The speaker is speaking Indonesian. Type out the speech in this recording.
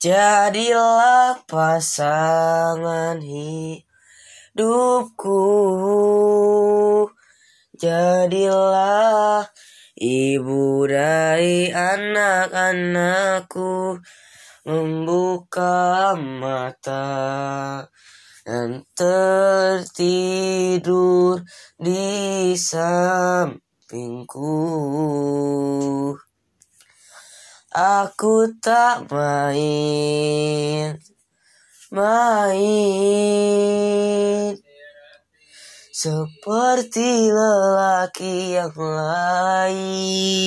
Jadilah pasangan hidupku. Jadilah ibu dari anak-anakku. Membuka mata dan tertidur di sampingku Aku tak main Main. Seperti lelaki yang lain